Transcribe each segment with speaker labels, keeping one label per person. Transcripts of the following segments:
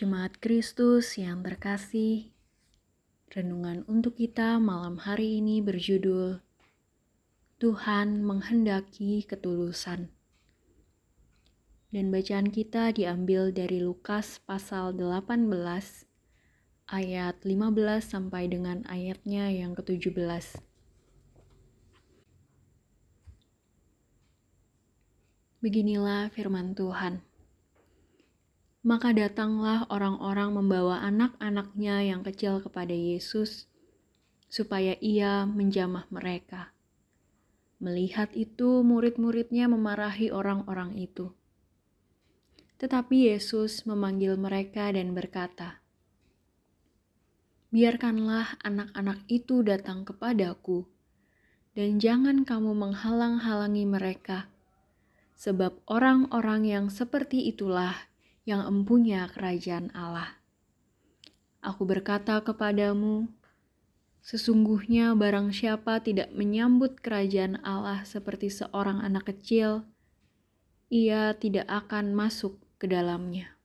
Speaker 1: Jemaat Kristus yang terkasih, renungan untuk kita malam hari ini berjudul Tuhan menghendaki ketulusan. Dan bacaan kita diambil dari Lukas pasal 18 ayat 15 sampai dengan ayatnya yang ke-17. Beginilah firman Tuhan. Maka datanglah orang-orang membawa anak-anaknya yang kecil kepada Yesus, supaya ia menjamah mereka. Melihat itu, murid-muridnya memarahi orang-orang itu. Tetapi Yesus memanggil mereka dan berkata, "Biarkanlah anak-anak itu datang kepadaku, dan jangan kamu menghalang-halangi mereka, sebab orang-orang yang seperti itulah." Yang empunya kerajaan Allah. Aku berkata kepadamu, sesungguhnya barang siapa tidak menyambut kerajaan Allah seperti seorang anak kecil, ia tidak akan masuk ke dalamnya.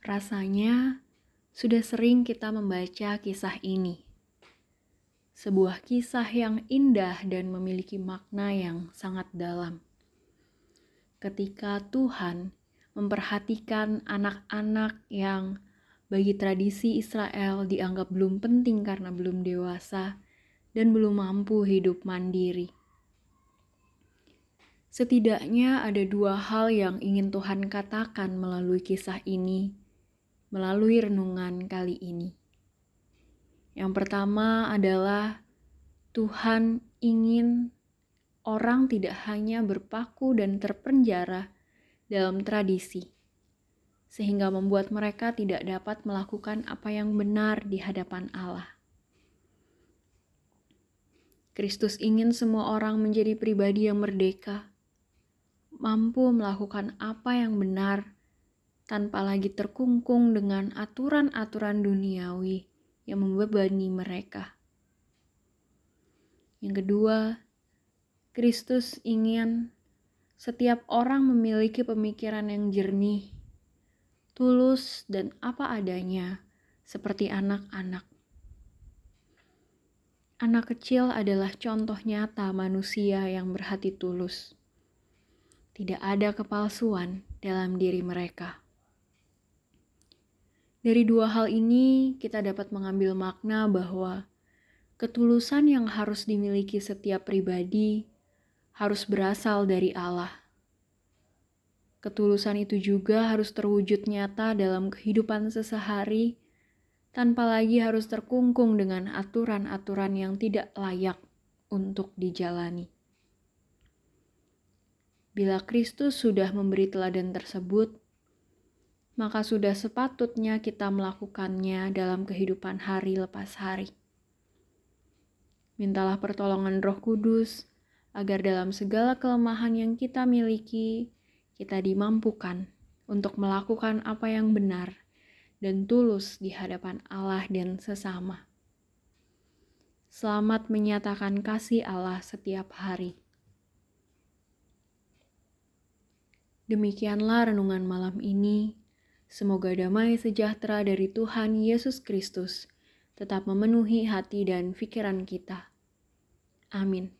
Speaker 1: Rasanya sudah sering kita membaca kisah ini. Sebuah kisah yang indah dan memiliki makna yang sangat dalam ketika Tuhan memperhatikan anak-anak yang bagi tradisi Israel dianggap belum penting karena belum dewasa dan belum mampu hidup mandiri. Setidaknya ada dua hal yang ingin Tuhan katakan melalui kisah ini, melalui renungan kali ini. Yang pertama adalah Tuhan ingin orang tidak hanya berpaku dan terpenjara dalam tradisi, sehingga membuat mereka tidak dapat melakukan apa yang benar di hadapan Allah. Kristus ingin semua orang menjadi pribadi yang merdeka, mampu melakukan apa yang benar tanpa lagi terkungkung dengan aturan-aturan duniawi yang membebani mereka. Yang kedua, Kristus ingin setiap orang memiliki pemikiran yang jernih, tulus, dan apa adanya, seperti anak-anak. Anak kecil adalah contoh nyata manusia yang berhati tulus. Tidak ada kepalsuan dalam diri mereka. Dari dua hal ini, kita dapat mengambil makna bahwa ketulusan yang harus dimiliki setiap pribadi harus berasal dari Allah. Ketulusan itu juga harus terwujud nyata dalam kehidupan sesehari, tanpa lagi harus terkungkung dengan aturan-aturan yang tidak layak untuk dijalani. Bila Kristus sudah memberi teladan tersebut, maka sudah sepatutnya kita melakukannya dalam kehidupan hari lepas hari. Mintalah pertolongan Roh Kudus agar dalam segala kelemahan yang kita miliki, kita dimampukan untuk melakukan apa yang benar dan tulus di hadapan Allah dan sesama. Selamat menyatakan kasih Allah setiap hari. Demikianlah renungan malam ini. Semoga damai sejahtera dari Tuhan Yesus Kristus tetap memenuhi hati dan pikiran kita. Amin.